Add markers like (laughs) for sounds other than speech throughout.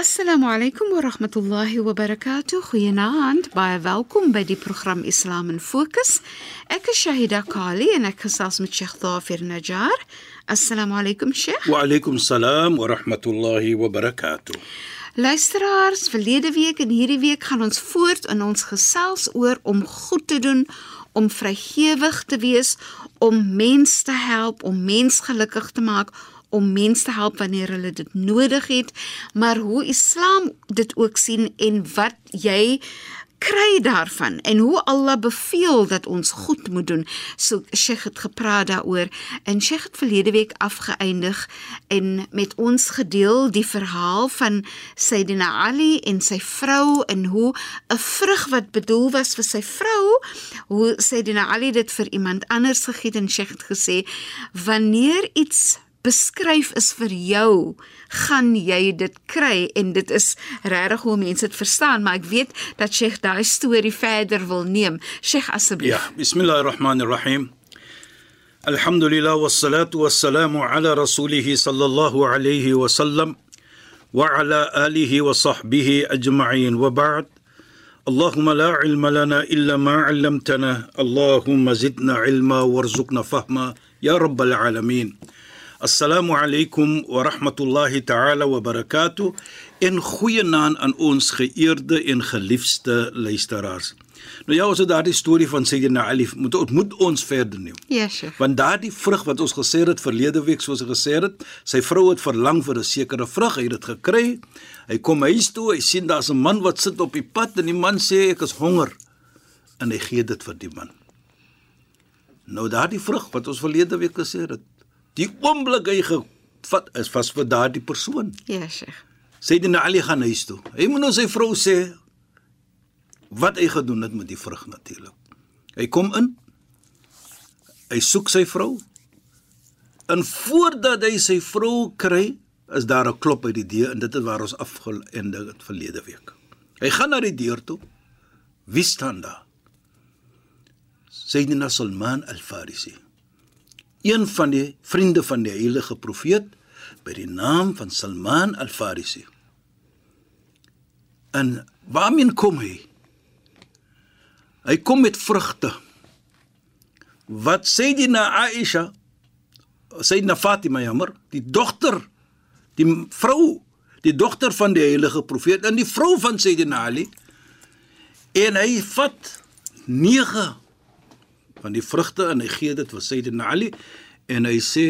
Assalamu alaykum wa rahmatullahi wa barakatuh. Goeienaand. Baie welkom by die program Islam in Fokus. Ek is Shahida Kali en ek gesels met Sheikh Dafir Najjar. Assalamu alaykum Sheikh. Wa alaykum salaam wa rahmatullahi wa barakatuh. Luisteraars, verlede week en hierdie week gaan ons voort in ons gesels oor om goed te doen, om vrygewig te wees, om mense te help, om mense gelukkig te maak, om mense te help wanneer hulle dit nodig het, maar hoe Islam dit ook sien en wat jy kry daarvan en hoe Allah beveel dat ons goed moet doen. So Sheikh het gepraat daaroor en Sheikh het verlede week afgeëindig en met ons gedeel die verhaal van Sayyidina Ali en sy vrou en hoe 'n vrug wat bedoel was vir sy vrou, hoe Sayyidina Ali dit vir iemand anders gegee het en Sheikh het gesê wanneer iets beskryf is vir jou, gaan jy dit kry en dit is regtig hoe mense dit verstaan, maar ek weet dat Sheikh daai storie verder wil neem. Sheikh asseblief. Ja, bismillahirrahmanirrahim. Alhamdulillah wassalatu wassalamu ala rasulih sallallahu alayhi wa sallam wa ala alihi wa sahbihi ajma'in wa ba'd. اللهم لا علم لنا الا ما علمتنا اللهم زدنا علما وارزقنا فهما يا رب العالمين Assalamu alaykum wa rahmatullahi ta'ala wa barakatuh. En goeienaand aan ons geëerde en geliefde luisteraars. Nou ja, ons het daardie storie van Sayyidina Ali moet ontmoet ons verder neem. Ja, Sheikh. Want daardie vrug wat ons gesê het verlede week soos ek gesê het, sy vrou het verlang vir 'n sekere vrug, hy het dit gekry. Hy kom huis toe, hy sien daar's 'n man wat sit op die pad en die man sê ek is honger en hy gee dit vir die man. Nou daardie vrug wat ons verlede week gesê het, Die oomblik hy gevat is vas vir daardie persoon. Ja, Sheikh. Sayyidina Ali gaan huis toe. Hy moet nou sy vrou sê wat hy gedoen het met die vrug natuurlik. Hy kom in. Hy soek sy vrou. En voordat hy sy vrou kry, is daar 'n klop by die deur en dit is waar ons afgeëindig het verlede week. Hy gaan na die deur toe. Wie staan daar? Sayyidina Salman al-Farisi een van die vriende van die heilige profeet by die naam van Salman al-Farisi. En waarmee kom hy? Hy kom met vrugte. Wat sê die na Aisha? Sê na Fatima jammer, die dogter, die vrou, die dogter van die heilige profeet en die vrou van Sayyidina Ali. En hy vat 9 van die vrugte en hy gee dit vir Sayyidina Ali en hy sê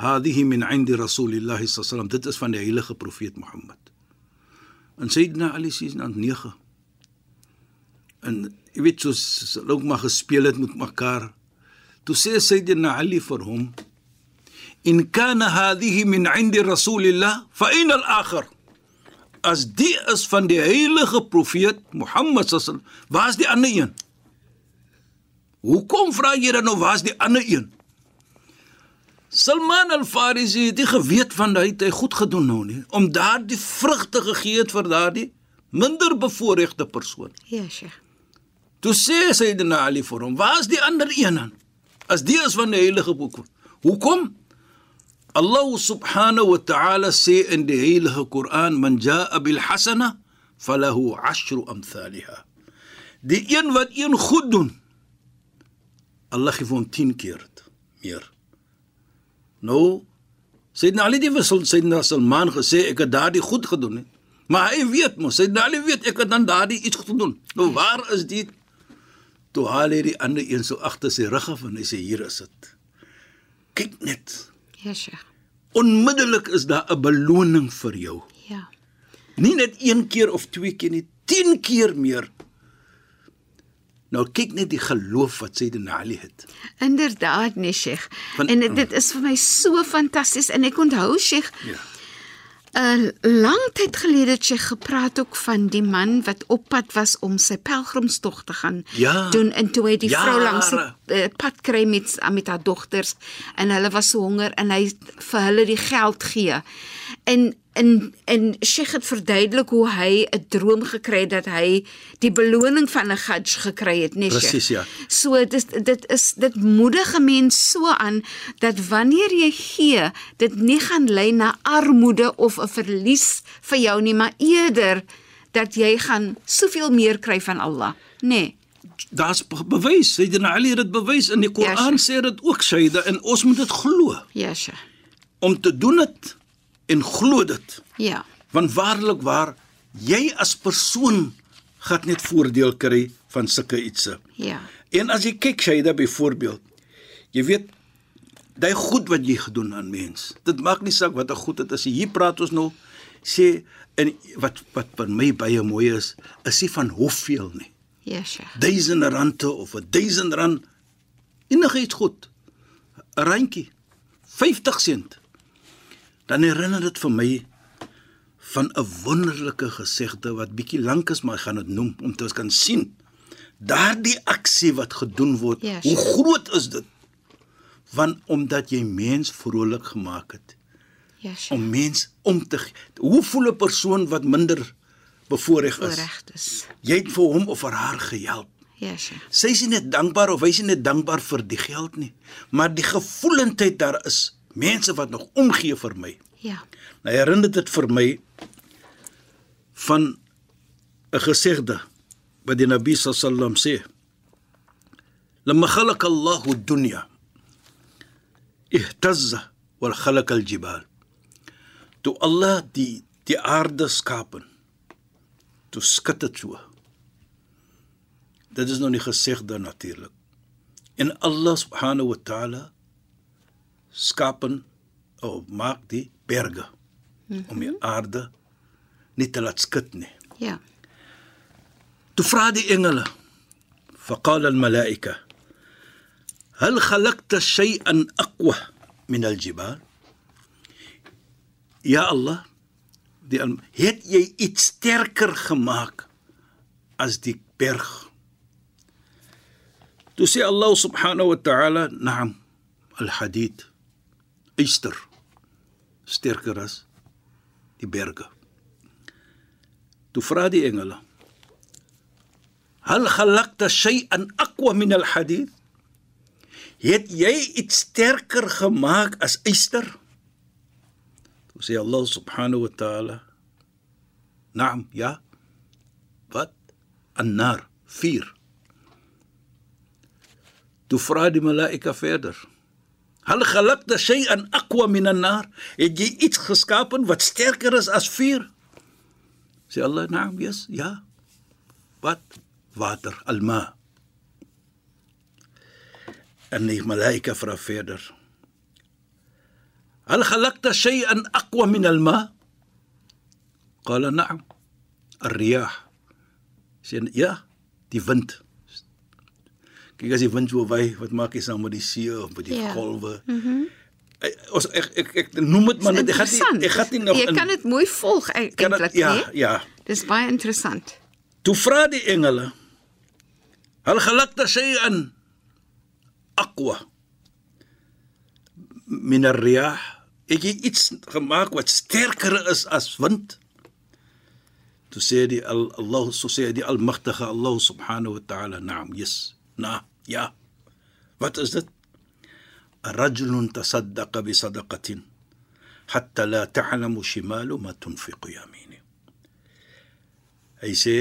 hadihi min 'indi rasulillah sallam dit is van die heilige profeet Mohammed. En Sayyidina Ali sê dan 9. En jy weet hulle ook maar gespeel het met mekaar. Toe sê Sayyidina Ali vir hom in kana hadihi min 'indi rasulillah fa in al-akhir as die is van die heilige profeet Mohammed sallam waar's die ander een Hoekom vra jy dan nou waar's die ander een? Salman al-Farisi het nie geweet van hy het hy goed gedoen nou nie om daardie vrugte gegee het vir daardie minder bevoorregte persoon. Ja, Sheikh. Toe sê Sayyidina Ali vir hom, "Waar's die ander een dan? As die is van die heilige boek. Hoekom? Allah subhanahu wa ta'ala sê in die heilige Koran, "Man jaa bil hasana falahu 'ashru amthaliha." Die een wat een goed doen, Allah gee hom 10 keer meer. Nou Sayyidina Ali die wissel Sayyidina Salman gesê ek het daardie goed gedoen nie. Maar hy weet mos, Sayyidina Ali weet ek het dan daardie iets gedoen. Nou waar is die toe haal hy die ander een so agter sy rug af en hy sê hier is dit. Kyk net. Ja, Sheikh. Onmiddellik is daar 'n beloning vir jou. Ja. Nie net een keer of twee keer nie, 10 keer meer. Nou kyk net die geloof wat Sayyidina Ali het. Inderdaad, nee Sheikh. Van- en dit is vir my so fantasties en ek onthou Sheikh Ja. 'n lang tyd gelede het jy gepraat ook van die man wat op pad was om sy pelgrimstog te gaan Ja. doen en toe hy die Jare. vrou langs die uh, pad kry met met haar dogters en hulle was so honger en hy vir hulle die geld gee. En en en Sheikh het verduidelik hoe hy 'n droom gekry het dat hy die beloning van 'n Hajj gekry het, nee Sheikh. Presies, ja. So dit is dit is dit moedig 'n mens so aan dat wanneer jy gee, dit nie gaan lei na armoede of 'n verlies vir jou nie, maar eerder dat jy gaan soveel meer kry van Allah, nê? Nee. Daar's be- bewys. Sayyidina Ali het dit bewys in die Koran Sheikh. sê dit ook Shaida en ons moet dit glo. Ja, Sheikh. Om te doen dit en glo dit. Ja. Want waarlik waar jy as persoon gaan net voordeel kry van sulke ietsie. Ja. En as jy kyk Shaida byvoorbeeld, jy weet daai goed wat jy gedoen aan mens. Dit maak nie saak wat 'n goed dit is. Hier praat ons nou sê en wat wat vir my baie mooi is, is nie van hoeveel nie. Ja, Sheikh. duisende rande of 'n duisend rand enigiets goed 'n randjie 50 sent dan herinner dit vir my van 'n wonderlike gesegde wat bietjie lank is maar ek gaan dit noem om te kan sien daardie aksie wat gedoen word Ja, hoe groot is dit want omdat jy mens vrolik gemaak het Ja, Sheikh. om mens om te hoe voel 'n persoon wat minder bevoorreg is is. jy het vir hom of vir haar gehelp Ja, Sheikh. Sy is nie net dankbaar of hy is nie net dankbaar vir die geld nie, maar die gevoelendheid daar is mense wat nog omgee vir my. Ja. Nou herinner dit vir my van 'n gesegde wat die Nabi sallam sê. Lamma khalaqa Allahu ad-dunya ihtazza wal khalaqa al-jibal. Toe Allah die die aarde skapen. Toe skud dit so. Dit is nog nie gesegde natuurlik. En Allah subhanahu wa ta'ala skapen of maak die berge mm -hmm. om die aarde nie te laat skud nie. Ja. Toe vra die engele فقال الملائكة هل خلقت شيئا أقوى من الجبال يا الله die al- het jy iets sterker gemaak as die berg toe sê Allah subhanahu wa ta'ala na'am al-hadid yster sterker as die berge. Toe vra die engele hal khalaqta shay'an aqwa min al-hadid het jy iets sterker gemaak as yster toe sê Allah subhanahu wa ta'ala na'am ja. Wat? An-nar vuur. Toe vra die malaika verder hal khalaqta shay'an aqwa min an-nar het jy iets geskapen wat sterker is as vuur sê Allah na'am yes ja wat water alma en die malaika vra verder هل خلقت شيئا أقوى من الماء؟ قال نعم الرياح sê ja die wind kyk as die wind so wy wat maak jy saam met die see of met die Ja. golwe mhm ons ek ek ek noem dit maar net ek gaan nie ek gaan nie nog Jy kan dit mooi volg e- eintlik, het, ja nee? ja Dis baie interessant. toe vra die engele hal khalaqta shay'an aqwa min ar-riyah ek het iets gemaak wat sterker is as wind toe sê die al, Allah so sê die almagtige Allah subhanahu wa ta'ala naam yes Na, ja. Wat is dit? Rajulun tasaddaqa bi sadaqatin hatta la ta'lamu shimalu ma tunfiqu yamini. Hy sê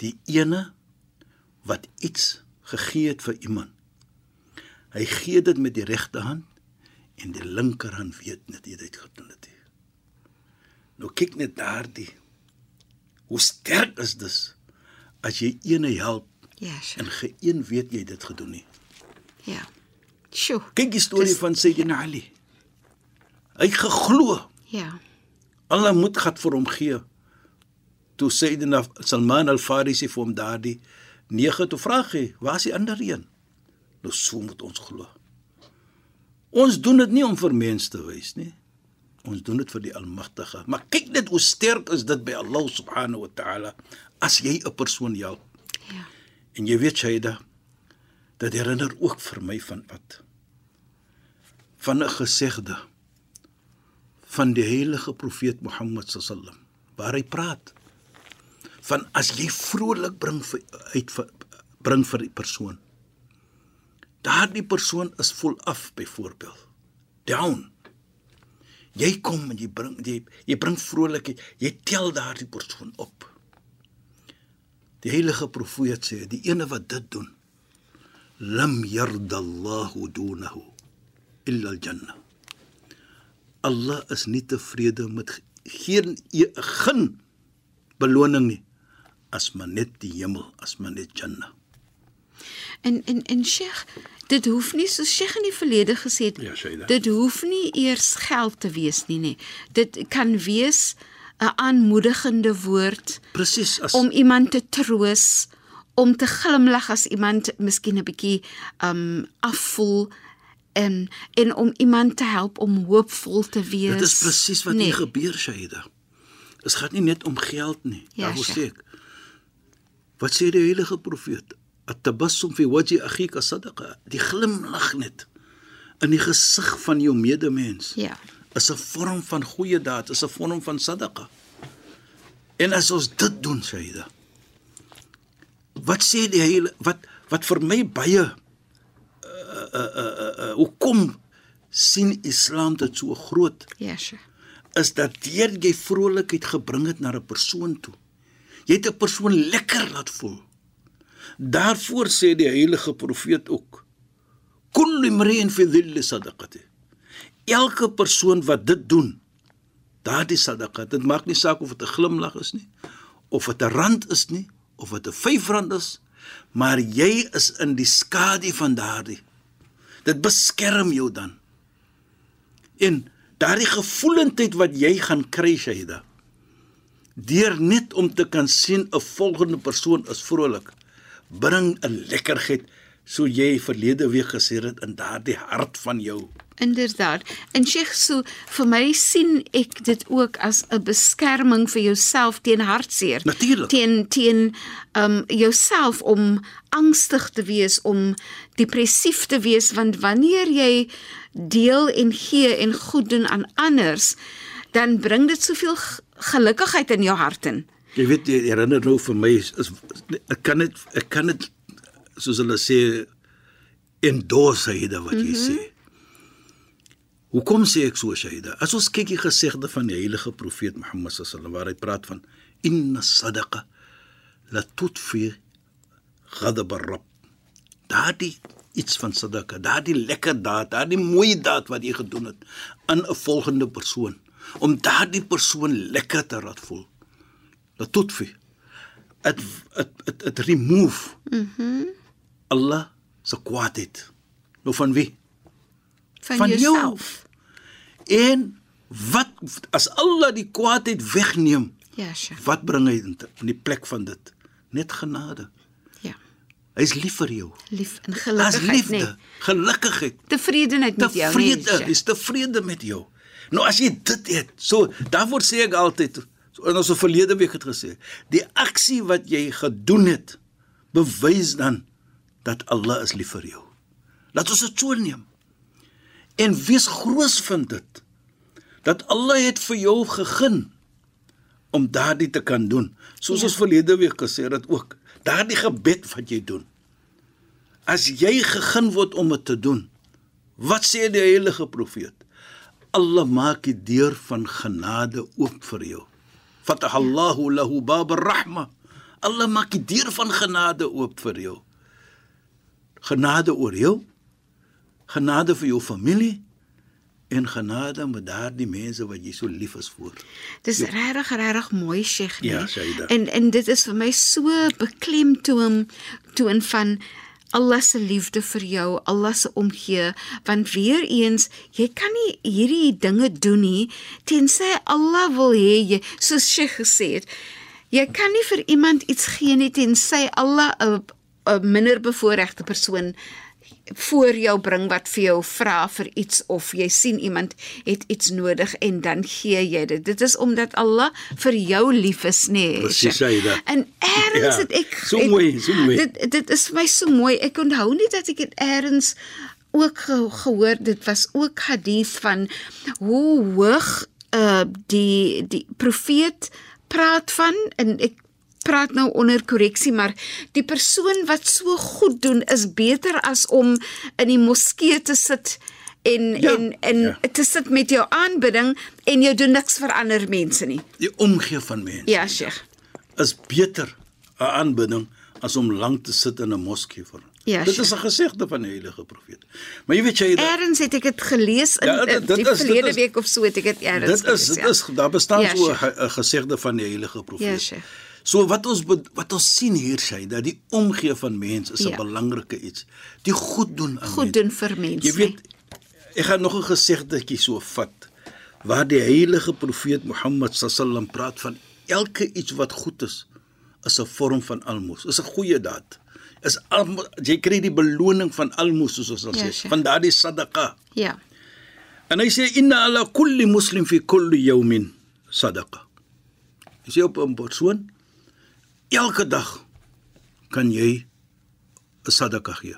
die ene wat iets gegee het vir iemand. Hy gee dit met die regte hand en die linkerhand weet net hy het gedoen dit. Nou kyk net daardie. Hoe sterk is dit as jy eene help Ja, sure. en geen weet jy dit gedoen nie. ja. Sjoe. Kyk die storie Dis- van Sayyidina Ali. Hy het geglo Ja. Allah moet gat vir hom gee. Toe Sayyidina Salman al-Farisi vir hom daardie 9 toe vra hy, waar is die ander een? Nou so moet ons glo. Ons doen dit nie om vir mense te wys nie. Ons doen dit vir die Almagtige. Maar kyk net hoe sterk is dit by Allah subhanahu wa ta'ala as jy 'n persoon help. Ja. En jy weet Shaida, dit herinner ook vir my van wat? Van 'n gesegde van die heilige profeet Mohammed sallam waar hy praat van as jy vrolik bring vir uit vir, bring vir die persoon. Daardie persoon is vol af byvoorbeeld. Down. Jy kom en jy bring jy, jy bring vrolikheid. Jy tel daardie persoon op. Die heilige profeet sê die ene wat dit doen lam yardallahu dunahu illa al-jannah. Allah is nie tevrede met geen geen beloning nie as maar net die hemel, as maar net Jannah. En en en Sheikh, dit hoef nie so Sheikh in die verlede gesê het. Ja, Shaida. Dit hoef nie eers geld te wees nie, nee. Dit kan wees 'n aanmoedigende woord Presies as om iemand te troos, om te glimlag as iemand miskien 'n bietjie um afvoel en en om iemand te help om hoopvol te wees. dit is presies wat nee. hier gebeur, Shaida. Dit gaan nie net om geld nie. Ja, Daarom sê ek. Wat sê die heilige profeet? At-tabassum fi wajhi akhika sadaqa. Die glimlag net in die gesig van jou medemens. Ja. Is 'n vorm van goeie daad, is 'n vorm van sadaqa. En as ons dit doen, Shaida. Wat sê die hele wat wat vir my baie uh uh uh, uh hoekom sien Islam dit so groot Ja, Sheikh. is dat deur jy vrolikheid gebring het na 'n persoon toe. Jy het 'n persoon lekker laat voel. Daarvoor sê die heilige profeet ook: "Kullu imri'in fi dhilli sadaqati." Elke persoon wat dit doen, daardie sadaqa, dit maak nie saak of dit 'n glimlag is nie, of dit 'n rand is nie, of dit 'n 5 rand is, maar jy is in die skadu van daardie. Dit beskerm jou dan. En daardie gevoelendheid wat jy gaan kry, Shaida, deur net om te kan sien 'n volgende persoon is vrolik, bring 'n lekkerheid so jy verlede week gesê het in daardie hart van jou. Inderdaad. En Sheikh, so vir my sien ek dit ook as 'n beskerming vir jouself teen hartseer. Natuurlik. Teen teen um jouself om angstig te wees, om depressief te wees want wanneer jy deel en gee en goed doen aan anders, dan bring dit soveel g- gelukigheid in jou hart in. Jy weet jy herinner nou vir my is, is ek kan dit ek kan dit soos hulle sê endorse Shaida wat jy mm -hmm. sê. Hoekom sê ek so Shaida? As ons kyk die gesegde van die heilige profeet Mohammed sallallahu waar hy praat van inna sadaqa la tutfi ghadab ar-rabb. Daardie iets van sadaqa, daardie lekker daad, daardie mooi daad wat jy gedoen het aan 'n volgende persoon om daardie persoon lekker te laat voel. La tutfi it it, it remove mhm mm Allah se kwaadheid. Nou van wie? Van, Van jou. jouself. En wat as Allah die kwaadheid wegneem, Ja, Sheikh. wat bring hy in in die plek van dit? Net genade. Ja. Hy's lief vir jou. Lief en As gelukigheid, liefde, nee. gelukkigheid, Tevredenheid met jou, nee. tevrede, is tevrede met jou. Nou as jy dit het, so daarvoor sê ek altyd in ons verlede week het gesê, die aksie wat jy gedoen het, bewys dan dat Allah is lief vir jou. Laat ons dit so neem. En wees groot vind dit dat Allah het vir jou gegun om daardie te kan doen. Soos Ja. ons verlede week gesê het ook, daardie gebed wat jy doen. As jy gegun word om dit te doen, wat sê die heilige profeet? Allah maak die deur van genade oop vir jou. Fatahallahu lahu bab ar-rahma. Allah maak die deur van genade oop vir jou. Genade oor jou, genade vir jou familie en genade met daardie mense wat jy so lief is vir. Dis regtig regtig mooi Sheikh nee. Ja, Shaida. En en dit is vir my so beklemtoon toon van Allah se liefde vir jou, Allah se omgee, want weer eens, jy kan nie hierdie dinge doen nie tensy Allah wil hê jy, soos Sheikh gesê het, jy kan nie vir iemand iets gee nie tensy Allah 'n 'n minder bevoorregte persoon voor jou bring wat vir jou vra vir iets of jy sien iemand het iets nodig en dan gee jy dit. Dit is omdat Allah vir jou lief is, nê. Nee, Presies, Saida. En eers Ja, het ek so het- mooi, so mooi. Dit dit is vir my so mooi. Ek onthou nie dat ek dit eers ook ge, gehoor dit was ook hadith van hoe hoog uh die die profeet praat van en ek praat nou onder korreksie maar die persoon wat so goed doen is beter as om in die moskee te sit en Ja, en en ja. te sit met jou aanbidding en jy doen niks vir ander mense nie. Die omgee van mense Ja, Sheikh. is beter 'n aanbidding as om lank te sit in 'n moskee vir. Ja, dit is 'n gesegde van die heilige profeet. Maar jy weet jy Erns het ek dit gelees in Ja, ja, dit- dit die is- verlede is- week of so het ek dit erns dit is gelees, dit ja. is daar bestaan Ja, so 'n gesegde van die heilige profeet. Ja, Sheikh. So wat ons wat ons sien hier sê dat die omgee van mens is 'n Ja. belangrike iets. Die goed doen aan Goed mens. doen vir mense. Jy weet ek gaan nog 'n gesegdetjie so vat waar die heilige profeet Mohammed sallam praat van elke iets wat goed is is 'n vorm van almos. Is 'n goeie daad. Is almo- jy kry die beloning van almos soos ons sal Ja, sê, Sheikh. van daardie sadaqa. Ja. En hy sê inna ala kulli muslim fi kulli yawmin sadaqa. Hy sê op 'n persoon elke dag kan jy 'n sadaqa gee.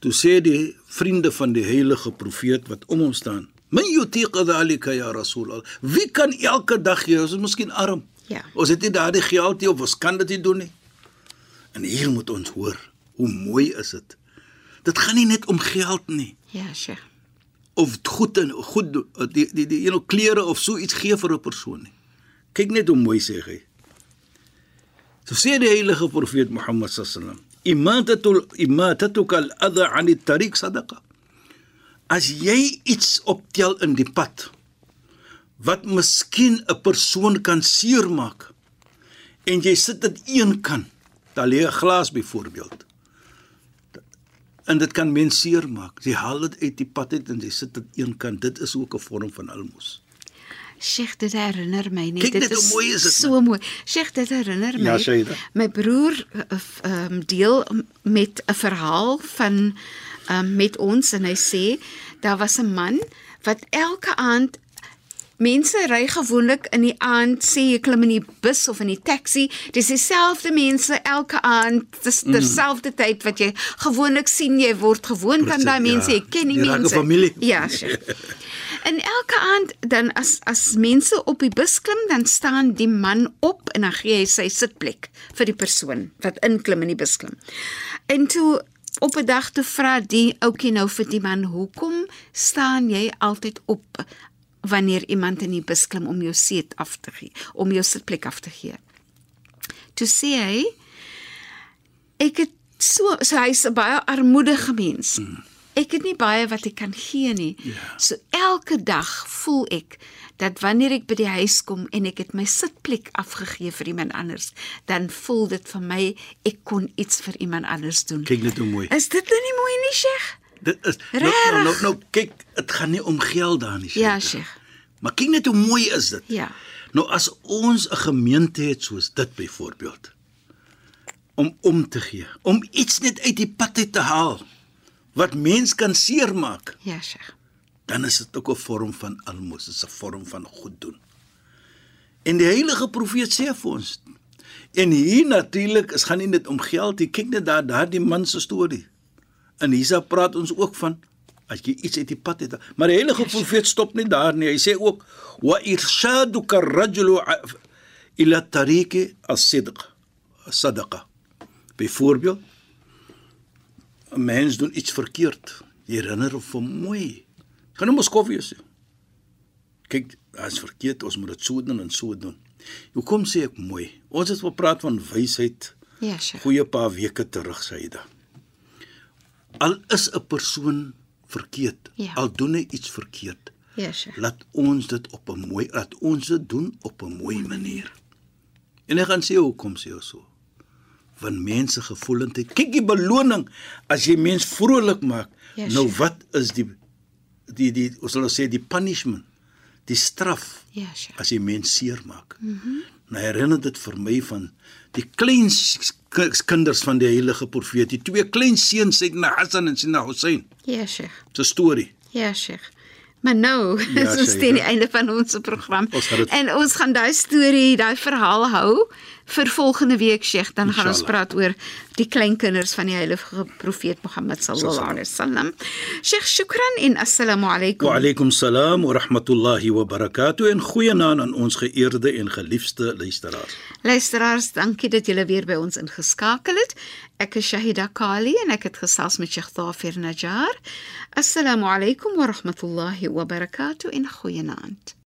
Toe sê die vriende van die heilige profeet wat om hom staan, "Man yutiq dhalika ya Rasul." Wie kan elke dag gee? Ons is miskien arm. Ja. Ons het nie daardie geld nie of ons kan dit nie doen nie. En hier moet ons hoor, hoe mooi is dit. Dit gaan nie net om geld nie Ja, Sheikh. of goed en goed doen, die die die eno klere of so iets gee vir 'n persoon nie. Kyk net hoe mooi sê hy. So sê die heilige profeet Mohammed sallam, "Imatatul imatatuka al-adha 'an at-tariq sadaqa." As jy iets optel in die pad wat miskien 'n persoon kan seermaak en jy sit dit een kant, daar lê 'n glas byvoorbeeld en dit kan mens seermaak. Jy haal dit uit die pad uit en jy sit dit een kant. Dit is ook 'n vorm van almos. Sheikh, dit herinner my net. Kyk dit hoe mooi is dit, So mooi. Sheikh, dit herinner my. Ja, Shaida. My broer f- ehm deel met 'n verhaal van ehm met ons en hy sê daar was 'n man wat elke aand Mense ry gewoonlik in die aand, sê jy klim in die bus of in die taxi, dis dieselfde mense elke aand, dis Mm. terselfde tyd wat jy gewoonlik sien, jy word gewoond aan daai mense, ja. jy ken die 'n mense. Ja, sure. (laughs) En elke aand dan as as mense op die bus klim, dan staan die man op en dan gee hy sy sitplek vir die persoon wat inklim in die bus klim. En toe op 'n dag toe vra die ouetjie nou vir die man, "Hoekom staan jy altyd op wanneer iemand in die bus klim om jou seat af te gee, om jou sitplek af te gee?" Toe sê hy, "Ek het so so hy's 'n baie armoedige mens." Mm. Ek het nie baie wat ek kan gee nie. Ja. So elke dag voel ek dat wanneer ek by die huis kom en ek het my sitplek afgegee vir iemand anders, dan voel dit vir my ek kon iets vir iemand anders doen. Kyk net hoe mooi. Is dit nou nie mooi nie, Sheikh? Dit is nou nou nou, Regtig? nou kyk, dit gaan nie om geld daar nie. Ja, Shaita. Sheikh. Maar kyk net hoe mooi is dit. Ja. Nou as ons 'n gemeente het soos dit byvoorbeeld om om te gee, om iets net uit die pad uit te haal wat mens kan seermaak, Ja, Sheikh. dan is dit ook 'n vorm van almos, dit is 'n vorm van goed doen. En die heilige profeet sê vir ons en hier natuurlik, is gaan nie net om geld nie. Kyk net daar daardie man se storie. En hiersa praat ons ook van as jy iets uit die pad het. Maar die heilige profeet stop nie daar nie. Hy sê ook wa irshaduka ar-rajulu ila tariqi as-sidq, as-sadaqa. Byvoorbeeld 'n mens doen iets verkeerd. Jy herinner hom van mooi. Gaan nou mos koffie sê. Kyk, dit is verkeerd, ons moet dit so doen en so doen. Hoekom sê ek mooi? Ons het wel praat van wysheid Ja, Sheikh. goeie paar weke terug sê hy da. Al is 'n persoon verkeerd, Ja. al doen hy iets verkeerd, Ja, Sheikh. laat ons dit op 'n mooi laat ons dit doen op 'n mooi manier. En ek gaan sê hoekom sê ons so. Want mense gevoelendheid, kyk die beloning as jy mens vrolik maak. Ja, nou wat is die die die ons sal sê die punishment, die straf Ja, Sheikh. as jy mens seermaak. Mhm. Mm nou herinner dit vir my van die klein kinders van die heilige profeet, die twee klein seuns Sayyidina Hassan en Sayyidina Hussein. Ja, Sheikh. Se storie. Ja, Sheikh. Maar nou, (laughs) Ja, is ons teen die einde van ons program. Ons dit- en ons gaan daai storie, daai verhaal hou vir volgende week, Sheikh. Dan gaan ons Inshallah. praat oor die kleinkinders van die heilige profeet Mohammed sallallahu alaihi wasallam. Sheikh, shukran en assalamu alaykum. Wa alaykum salaam wa rahmatullahi wa barakatuh en goeienaand aan ons geëerde en geliefde luisteraars. Luisteraars, dankie dat julle weer by ons ingeskakel het. Ek is Shahida Kali en ek het gesels met Sheikh Dafir Najjar. Assalamu alaykum wa rahmatullahi